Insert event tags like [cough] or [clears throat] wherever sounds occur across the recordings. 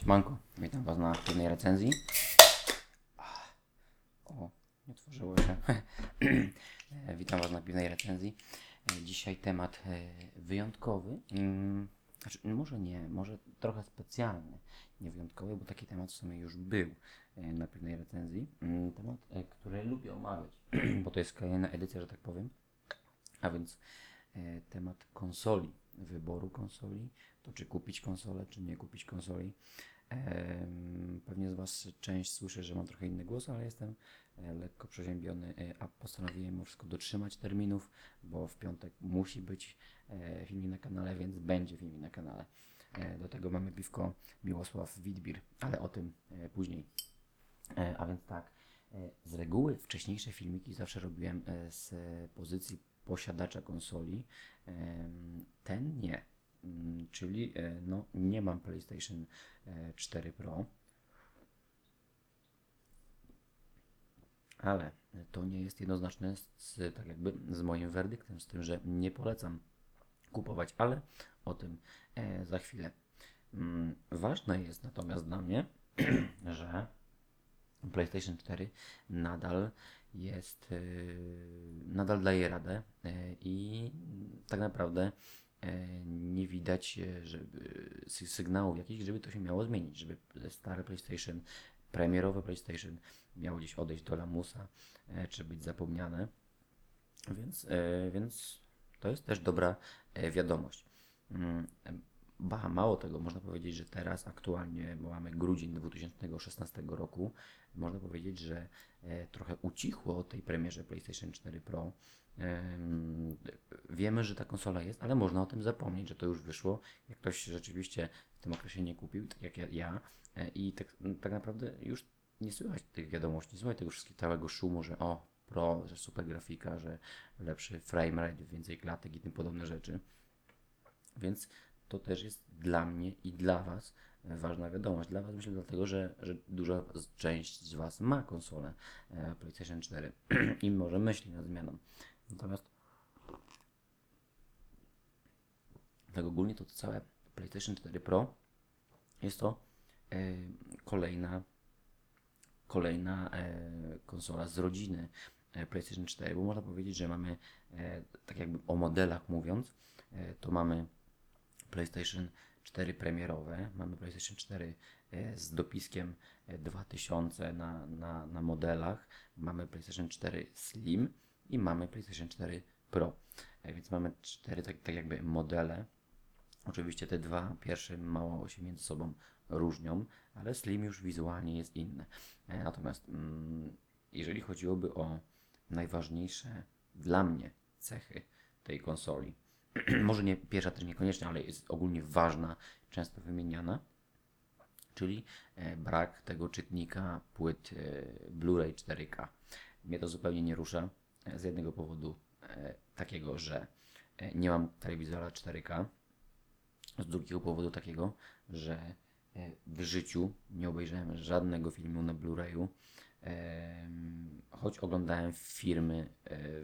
Siemanko, witam Was na aktywnej recenzji. O, nie otworzyło się. [clears throat] Witam Was na piwnej recenzji. Dzisiaj temat e, wyjątkowy. Mm, Znaczy, może nie, może trochę specjalny. Nie wyjątkowy, bo taki temat w sumie już był e, na piwnej recenzji. Mm, Temat, e, który lubię omawiać, [clears throat] bo to jest kolejna edycja, że tak powiem. A więc temat konsoli, wyboru konsoli, to czy kupić konsolę, czy nie kupić konsoli. Pewnie z Was część słyszy, że mam trochę inny głos, ale jestem e, lekko przeziębiony, e, a postanowiłem mimo wszystko dotrzymać terminów, bo w piątek musi być e, filmik na kanale, więc będzie filmik na kanale. Do tego mamy piwko Miłosław Witbir, ale o tym później. A więc tak, z reguły wcześniejsze filmiki zawsze robiłem z pozycji posiadacza konsoli. Ten nie. Mm, Czyli e, no, nie mam PlayStation e, 4 Pro. Ale to nie jest jednoznaczne z, tak jakby z moim werdyktem, z tym, że nie polecam kupować, ale o tym e, za chwilę. Mm, Ważne jest natomiast dla mnie, [clears throat] że PlayStation 4 nadal jest, nadal daje radę i tak naprawdę nie widać yy, żeby, sy- sygnałów jakichś, żeby to się miało zmienić, żeby stare PlayStation, premierowe PlayStation miało gdzieś odejść do lamusa, yy, czy być zapomniane. Więc, więc to jest też dobra wiadomość. Mm, Ba, mało tego, można powiedzieć, że teraz aktualnie, mamy grudzień 2016 roku, można powiedzieć, że e, trochę ucichło o tej premierze PlayStation 4 Pro. Em, wiemy, że ta konsola jest, ale można o tym zapomnieć, że to już wyszło. Jak ktoś rzeczywiście w tym okresie nie kupił, tak jak ja, e, i tak, tak naprawdę już nie słychać tych wiadomości, nie słychać tego wszystkiego całego szumu, że o, Pro, że super grafika, że lepszy frame rate, więcej klatek i tym podobne rzeczy. Więc to też jest dla mnie i dla Was ważna wiadomość. Dla Was myślę dlatego, że, że duża część z Was ma konsolę e, PlayStation 4 [clears throat] i może myśli nad zmianą. Natomiast tak ogólnie to całe PlayStation 4 Pro jest to e, kolejna kolejna e, konsola z rodziny PlayStation 4, bo można powiedzieć, że mamy tak jakby o modelach mówiąc, to mamy PlayStation 4 premierowe, mamy PlayStation 4 e, z dopiskiem e, 2000 na, na, na modelach, mamy PlayStation 4 Slim i mamy PlayStation 4 Pro. E, Więc mamy cztery tak, tak jakby modele. Oczywiście te dwa pierwsze mało się między sobą różnią, ale Slim już wizualnie jest inny. E, Natomiast mm, jeżeli chodziłoby o najważniejsze dla mnie cechy tej konsoli, [clears throat] może nie pierwsza też niekoniecznie, ale jest ogólnie ważna, często wymieniana, czyli e, brak tego czytnika płyt e, Blu-ray 4K. Mnie to zupełnie nie rusza e, z jednego powodu takiego, że nie mam telewizora 4K, z drugiego powodu takiego, że w życiu nie obejrzałem żadnego filmu na Blu-rayu, choć oglądałem firmy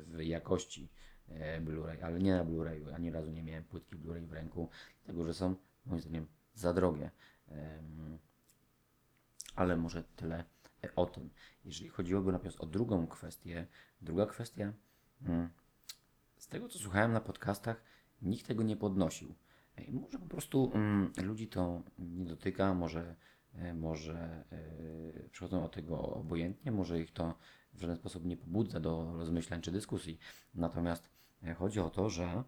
w jakości Blu-ray, ale nie na Blu-rayu. Ani razu nie miałem płytki Blu-ray w ręku, dlatego że są moim zdaniem za drogie. Ale może tyle e, o tym. Jeżeli chodziłoby natomiast o drugą kwestię, druga kwestia, mm, z tego co słuchałem na podcastach, nikt tego nie podnosił. E, Może po prostu mm, ludzi to nie dotyka, może, e, może e, przychodzą od tego obojętnie, może ich to w żaden sposób nie pobudza do rozmyślań czy dyskusji. Natomiast e, chodzi o to, że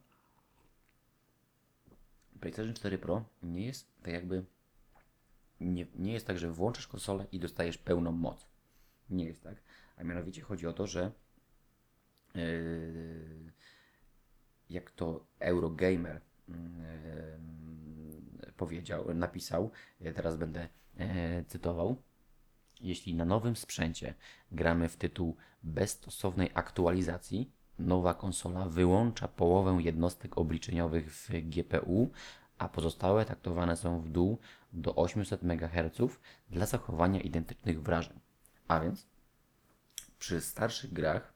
PlayStation 4 Pro nie jest tak jakby nie, nie jest tak, że włączasz konsolę i dostajesz pełną moc. Nie jest tak. A mianowicie chodzi o to, że yy, jak to Eurogamer yy, powiedział, napisał, ja teraz będę e, cytował. Jeśli na nowym sprzęcie gramy w tytuł bez stosownej aktualizacji, nowa konsola wyłącza połowę jednostek obliczeniowych w GPU, a pozostałe taktowane są w dół do 800 MHz dla zachowania identycznych wrażeń. A więc przy starszych grach,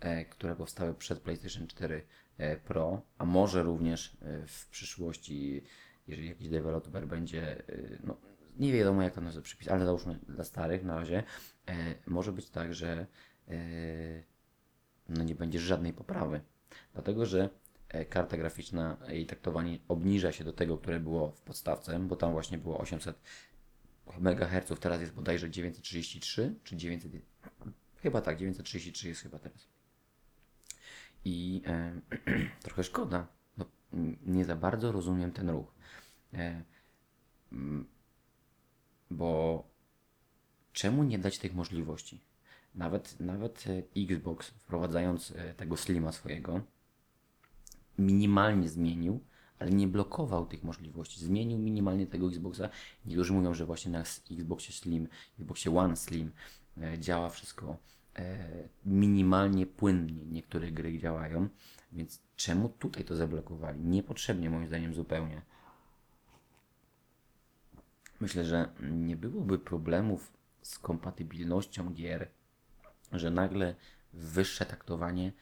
e, które powstały przed PlayStation 4 e, Pro, a może również e, w przyszłości, jeżeli jakiś deweloper będzie no, nie wiadomo jak to nazwać przypis, ale załóżmy dla starych na razie, może być tak, że no nie będzie żadnej poprawy. Dlatego, że e, karta graficzna, jej traktowanie obniża się do tego, które było w podstawce, bo tam właśnie było 800 MHz, teraz jest bodajże 933 czy 900, chyba tak, 933 jest chyba teraz. I e, [clears throat] trochę szkoda, no, nie za bardzo rozumiem ten ruch. E, bo czemu nie dać tych możliwości? Nawet, nawet e, Xbox, wprowadzając e, tego Slima swojego, minimalnie zmienił, ale nie blokował tych możliwości. Zmienił minimalnie tego Xboxa. Niektórzy mówią, że właśnie na Xboxie Slim, Xboxie One Slim e, działa wszystko minimalnie płynnie. Niektóre gry działają, więc czemu tutaj to zablokowali? Niepotrzebnie moim zdaniem zupełnie. Myślę, że nie byłoby problemów z kompatybilnością gier, że nagle wyższe taktowanie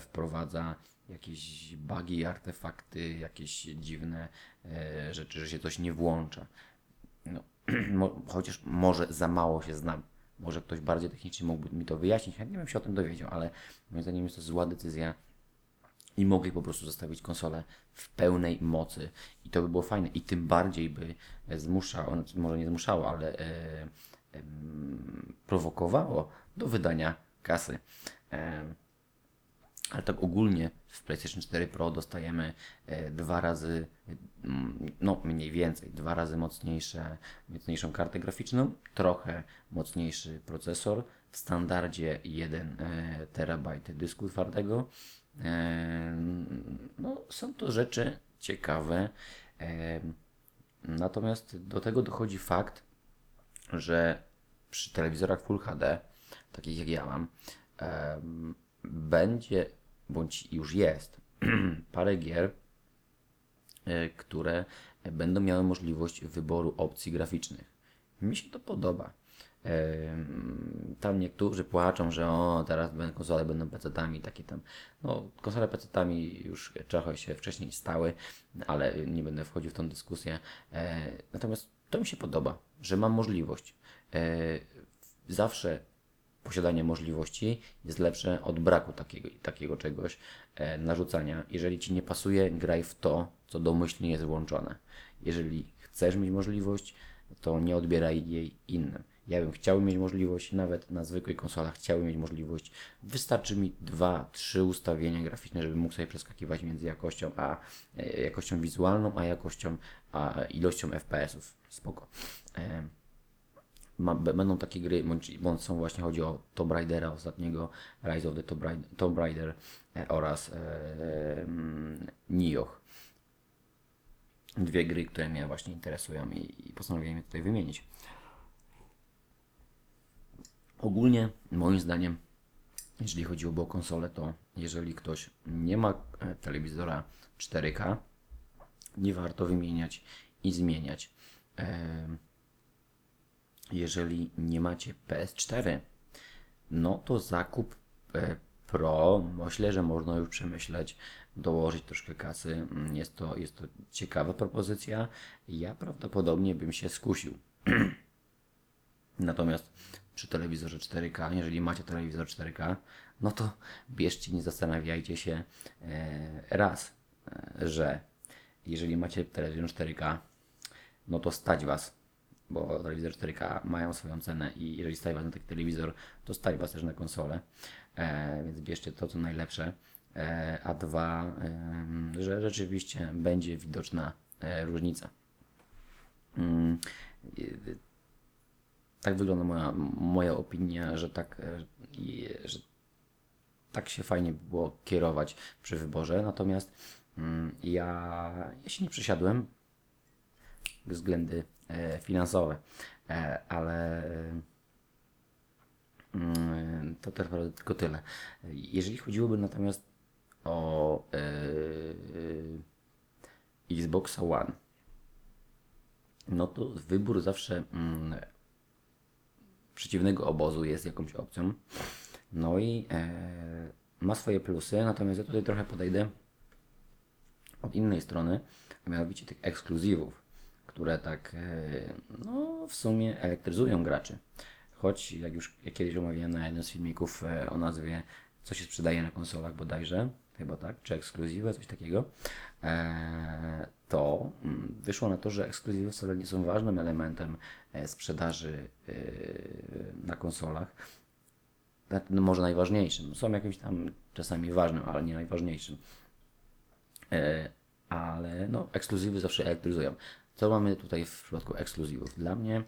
wprowadza jakieś bugi, artefakty, jakieś dziwne e, rzeczy, że się coś nie włącza. No, [clears throat] mo- chociaż może za mało się znam. Może ktoś bardziej technicznie mógłby mi to wyjaśnić, chętnie bym się o tym dowiedział, ale moim zdaniem jest to zła decyzja i mogli po prostu zostawić konsolę w pełnej mocy i to by było fajne i tym bardziej by zmuszało, może nie zmuszało, ale e, prowokowało do wydania kasy. Ale tak ogólnie w PlayStation 4 Pro dostajemy e, dwa razy, no mniej więcej, dwa razy mocniejsze, mocniejszą kartę graficzną, trochę mocniejszy procesor, w standardzie 1 e, terabajt dysku twardego. No, są to rzeczy ciekawe. Natomiast do tego dochodzi fakt, że przy telewizorach Full HD, takich jak ja mam, będzie, bądź już jest, [clears throat] parę gier, e, które będą miały możliwość wyboru opcji graficznych. Mi się to podoba. Tam niektórzy płaczą, że o, teraz konsole będą PC-tami, takie tam. No, konsole PC-tami już trochę się wcześniej stały, ale nie będę wchodził w tą dyskusję. E, Natomiast to mi się podoba, że mam możliwość. E, Zawsze posiadanie możliwości jest lepsze od braku takiego, takiego czegoś, e, narzucania. Jeżeli ci nie pasuje, graj w to, co domyślnie jest włączone. Jeżeli chcesz mieć możliwość, to nie odbieraj jej innym. Ja bym chciał mieć możliwość, nawet na zwykłych konsolach chciałbym mieć możliwość. Wystarczy mi dwa, trzy ustawienia graficzne, żebym mógł sobie przeskakiwać między jakością a e, jakością wizualną, a jakością, a ilością FPS-ów. Spoko. E, ma, będą takie gry, bądź, bądź są właśnie, chodzi o Tomb Raidera ostatniego, Rise of the Tomb Raider, Tomb Raider e, oraz e, Nioh. Dwie gry, które mnie właśnie interesują i, i postanowiłem je tutaj wymienić. Ogólnie, moim zdaniem, jeżeli chodziłoby o konsolę, to jeżeli ktoś nie ma e, telewizora 4K, nie warto wymieniać i zmieniać. Jeżeli nie macie PS4, no to zakup e, Pro myślę, że można już przemyśleć, dołożyć troszkę kasy. Mm, Jest to, jest to ciekawa propozycja. Ja prawdopodobnie bym się skusił. [clears throat] Natomiast przy telewizorze 4K, jeżeli macie telewizor 4K, no to bierzcie, nie zastanawiajcie się e, raz, e, że jeżeli macie telewizor 4K, no to stać Was, bo telewizor 4K mają swoją cenę i jeżeli stać Was na taki telewizor, to stać Was też na konsolę, e, więc bierzcie to, co najlepsze. A dwa, że rzeczywiście będzie widoczna różnica. Tak wygląda moja, moja opinia, że tak, e, że tak się fajnie było kierować przy wyborze. Natomiast mm, ja, ja się nie przesiadłem względy e, finansowe, e, ale mm, to też naprawdę tylko tyle. Jeżeli chodziłoby natomiast o Xboxa One, no to wybór zawsze mm, przeciwnego obozu jest jakąś opcją. No i e, ma swoje plusy, natomiast ja tutaj trochę podejdę od innej strony, a mianowicie tych ekskluzywów, które tak e, no, w sumie elektryzują graczy. Choć jak już jak kiedyś omawiałem na jednym z filmików e, o nazwie co się sprzedaje na konsolach bodajże, chyba tak, czy ekskluzywy, coś takiego, e, to mm, wyszło na to, że ekskluzywy wcale nie są ważnym elementem e, sprzedaży e, na konsolach. No, może najważniejszym. Są jakimś tam czasami ważnym, ale nie najważniejszym. E, ale no, ekskluzywy zawsze elektryzują. Co mamy tutaj w przypadku ekskluzywów? Dla mnie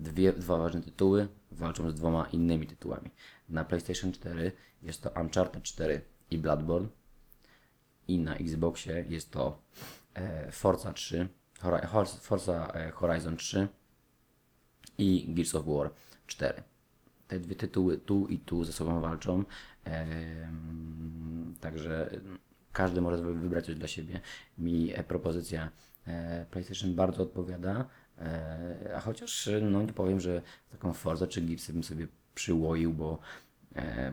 dwie, dwa ważne tytuły walczą z dwoma innymi tytułami. Na PlayStation 4 jest to Uncharted 4 i Bloodborne i na Xboxie jest to e, Forza 3, Hori- Hor- Forza e, Horizon 3 i Gears of War 4. Te dwie tytuły tu i tu ze sobą walczą, także każdy może wybrać coś dla siebie. Mi e, propozycja PlayStation bardzo odpowiada, a chociaż no nie powiem, że taką Forza czy Gearsy bym sobie przyłoił, bo,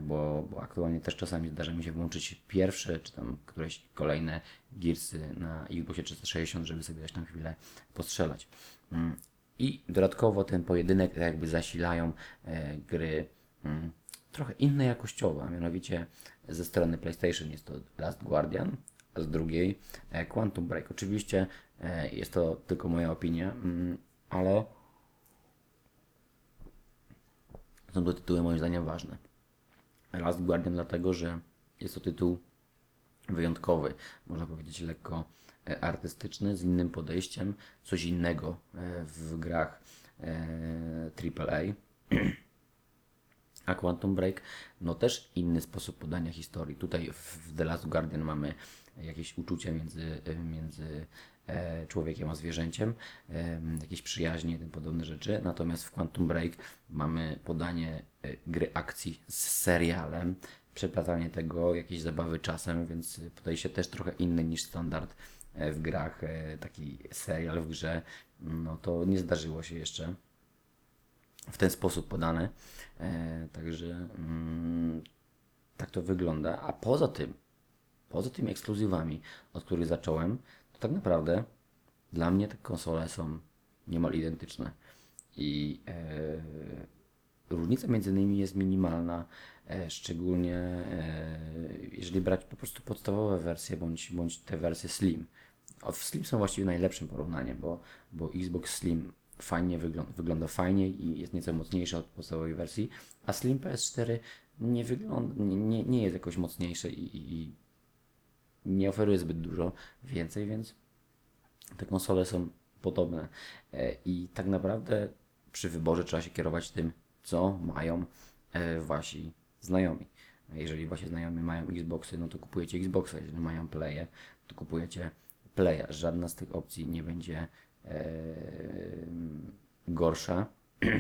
bo, bo aktualnie też czasami zdarza mi się włączyć pierwsze, czy tam któreś kolejne Gearsy na Xboxie 360, żeby sobie dać tam chwilę postrzelać. Mm. I dodatkowo ten pojedynek jakby zasilają e, gry mm, trochę inne jakościowo, a mianowicie ze strony PlayStation jest to Last Guardian, a z drugiej e, Quantum Break. Oczywiście e, jest to tylko moja opinia, mm, ale są to tytuły moim zdaniem ważne. Last Guardian dlatego, że jest to tytuł wyjątkowy, można powiedzieć lekko e, artystyczny, z innym podejściem, coś innego e, w grach e, AAA. A Quantum Break, no też inny sposób podania historii. Tutaj w The Last Guardian mamy jakieś uczucie między, między e, człowiekiem a zwierzęciem, e, jakieś przyjaźnie i tym podobne rzeczy. Natomiast w Quantum Break mamy podanie e, gry akcji z serialem, przeplatanie tego, jakieś zabawy czasem, więc podejście też trochę inne niż standard e, w grach. E, Taki serial w grze, no to nie zdarzyło się jeszcze w ten sposób podane. E, także mm, tak to wygląda. A poza tym, poza tymi ekskluzywami, od których zacząłem, to tak naprawdę dla mnie te konsole są niemal identyczne. I e, różnica między nimi jest minimalna, e, szczególnie e, jeżeli brać po prostu podstawowe wersje bądź, bądź te wersje Slim. O, w Slim są właściwie najlepszym porównaniem, bo, bo Xbox Slim fajnie wygląda, wygląda fajnie i jest nieco mocniejszy od podstawowej wersji, a Slim PS4 nie wygląda, nie, nie, nie jest jakoś mocniejsze i, i nie oferuje zbyt dużo więcej, więc te konsole są podobne. E, I tak naprawdę przy wyborze trzeba się kierować tym, co mają e, wasi znajomi. Jeżeli wasi znajomi mają Xboxy, no to kupujecie Xboxa. Jeżeli mają Playe, to kupujecie Playa. Żadna z tych opcji nie będzie e, gorsza. [clears throat]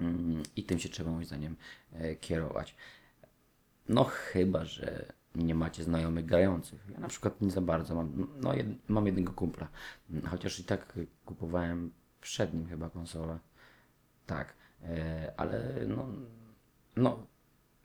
Mm, I tym się trzeba moim zdaniem kierować. No chyba, że nie macie znajomych grających. Ja na przykład nie za bardzo mam. No jed, mam jednego kumpla. Chociaż i tak kupowałem przed nim chyba konsolę. Tak. E, ale no, no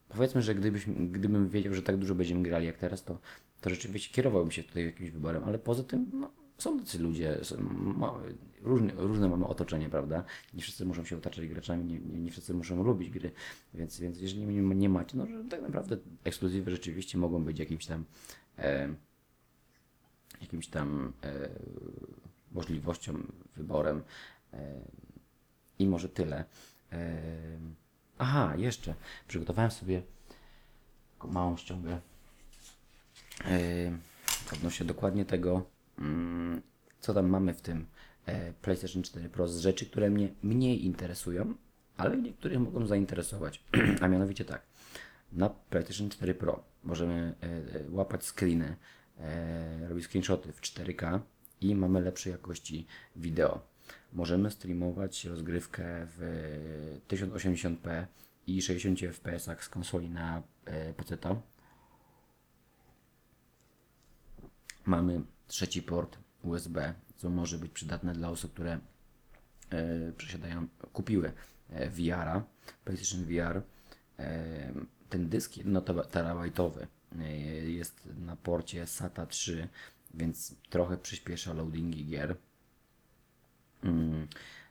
powiedzmy, że gdybyś, gdybym wiedział, że tak dużo będziemy grali jak teraz, to, to rzeczywiście kierowałbym się tutaj jakimś wyborem, ale poza tym no, są tacy ludzie, są, ma, różne, różne mamy otoczenie, prawda? Nie wszyscy muszą się otaczać graczami, nie, nie, nie wszyscy muszą lubić gry, więc, więc jeżeli nie, nie macie, no że tak naprawdę ekskluzywy rzeczywiście mogą być jakimś tam e, jakimś tam e, możliwością, wyborem e, i może tyle. E, aha, jeszcze przygotowałem sobie małą ściągę e, odnośnie dokładnie tego, co tam mamy w tym e, PlayStation 4 Pro z rzeczy, które mnie mniej interesują, ale niektórych mogą zainteresować. [clears throat] A mianowicie tak, na PlayStation 4 Pro możemy e, e, łapać screeny, robić screenshoty w 4K i mamy lepszej jakości wideo. Możemy streamować rozgrywkę w 1080p i 60 fps z konsoli na PC. Mamy trzeci port USB, co może być przydatne dla osób, które e, posiadają, kupiły e, VR-a, PlayStation VR. E, ten dysk 1 terabajtowy jest na porcie SATA 3 więc trochę przyspiesza loadingi gier. Mm,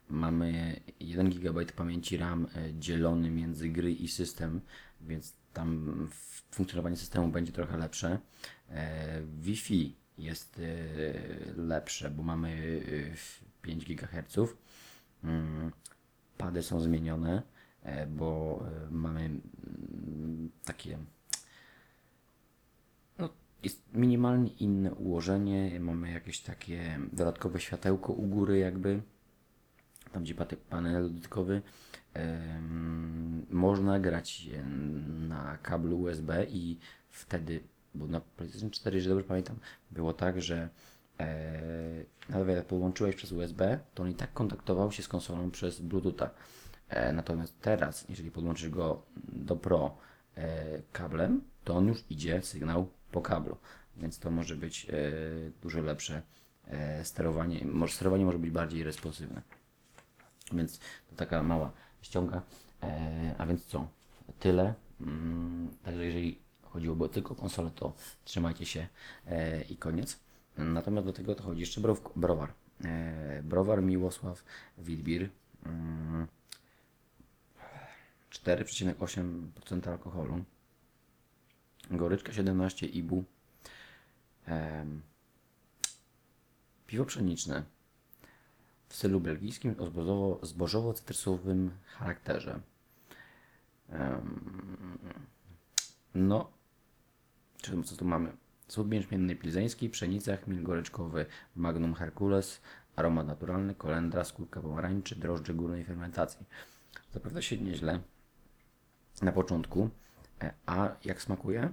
Mamy 1 GB pamięci RAM dzielony między gry i system, więc tam funkcjonowanie systemu będzie trochę lepsze. Wi-Fi jest e, lepsze, bo mamy e, 5 GHz. Mm, Pady są zmienione, e, bo e, mamy mm, takie no, jest minimalnie inne ułożenie. Mamy jakieś takie dodatkowe światełko u góry, jakby tam gdzie panel dodatkowy. Można grać e, na kablu USB i wtedy, bo na PlayStation 4, jeżeli dobrze pamiętam, było tak, że e, nawet jak podłączyłeś przez USB, to on i tak kontaktował się z konsolą przez Bluetootha. E, natomiast teraz, jeżeli podłączysz go do Pro e, kablem, to on już idzie sygnał po kablu, więc to może być e, dużo lepsze e, sterowanie. Może, sterowanie może być bardziej responsywne. Więc to taka mała ściąga. E, a więc co? Tyle. Mm, także jeżeli chodziłoby tylko o konsolę, to trzymajcie się e, i koniec. Natomiast do tego to chodzi jeszcze brow, browar. E, browar Miłosław Wilbir. Mm, 4,8% alkoholu. Goryczka 17 IBU. Em, piwo pszeniczne w stylu belgijskim o zbożowo- zbożowo-cytrusowym charakterze. No, co tu mamy? Słód bierzmienny pilzeński, pszenica, chmiel goryczkowy, magnum hercules, aromat naturalny, kolendra, skórka pomarańczy, drożdże górnej fermentacji. Zapowiada się nieźle na początku, e, a jak smakuje?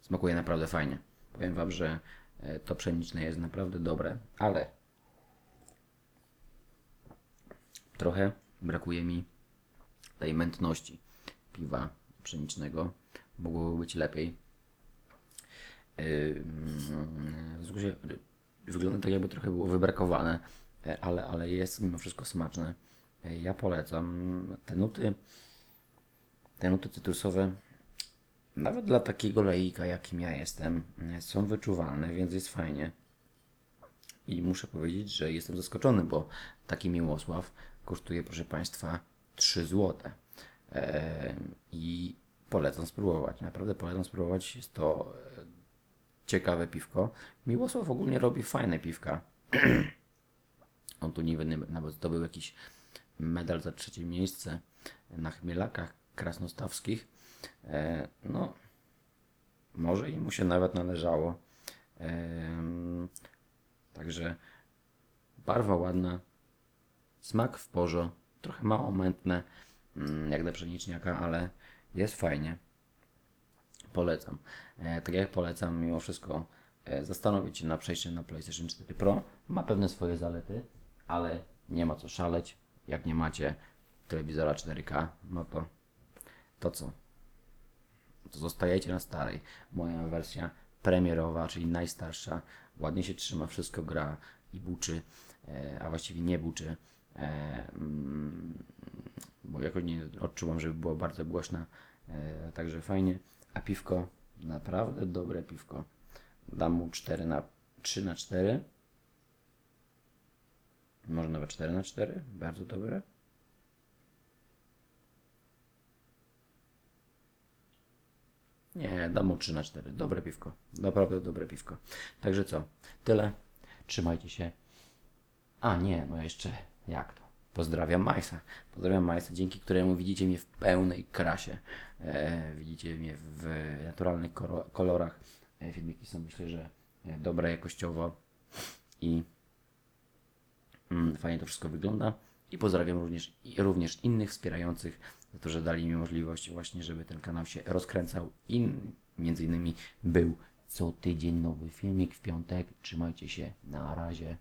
Smakuje naprawdę fajnie. Powiem Wam, że e, to pszeniczne jest naprawdę dobre, ale trochę brakuje mi tej mętności piwa pszenicznego. Mogłoby być lepiej. W skrócie, wygląda tak, jakby trochę było wybrakowane, e, ale, ale jest mimo wszystko smaczne. E, Ja polecam te nuty, te nuty cytrusowe. Nawet dla takiego laika, jakim ja jestem, e, są wyczuwalne, więc jest fajnie. I muszę powiedzieć, że jestem zaskoczony, bo taki Miłosław kosztuje, proszę Państwa, 3 zł. I polecam spróbować. Naprawdę polecam spróbować. Jest to e, ciekawe piwko. Miłosław ogólnie robi fajne piwka. [clears throat] On tu wiem, nawet zdobył jakiś medal za trzecie miejsce na chmielakach krasnostawskich. E, no, może i mu się nawet należało. Em, Także barwa ładna, smak w porze, trochę mało mętne, mm, jak dla pszeniczniaka, ale jest fajnie. Polecam. E, tak jak polecam, mimo wszystko e, zastanowić się na przejście na PlayStation 4 Pro. Ma pewne swoje zalety, ale nie ma co szaleć. Jak nie macie telewizora 4K, no to to co? to zostajecie na starej. Moja wersja premierowa, czyli najstarsza, ładnie się trzyma, wszystko gra i buczy, e, a właściwie nie buczy, mm, bo jakoś nie odczuwam, żeby była bardzo głośna, także fajnie. A piwko, naprawdę dobre piwko. Dam mu 4 na 3 na 4. Może nawet 4 na 4, bardzo dobre. Nie, dam mu 3 na 4. Dobre piwko. Naprawdę dobre piwko. Także co? Tyle. Trzymajcie się. A nie, no jeszcze jak to? Pozdrawiam Majsa. Pozdrawiam Majsa, dzięki któremu widzicie mnie w pełnej krasie. E, widzicie mnie w naturalnych kolorach. E, filmiki są myślę, że e, dobre jakościowo i mm, fajnie to wszystko wygląda. I pozdrawiam również, i również innych wspierających za to, że dali mi możliwość właśnie, żeby ten kanał się rozkręcał i między innymi był co tydzień nowy filmik w piątek. Trzymajcie się, na razie.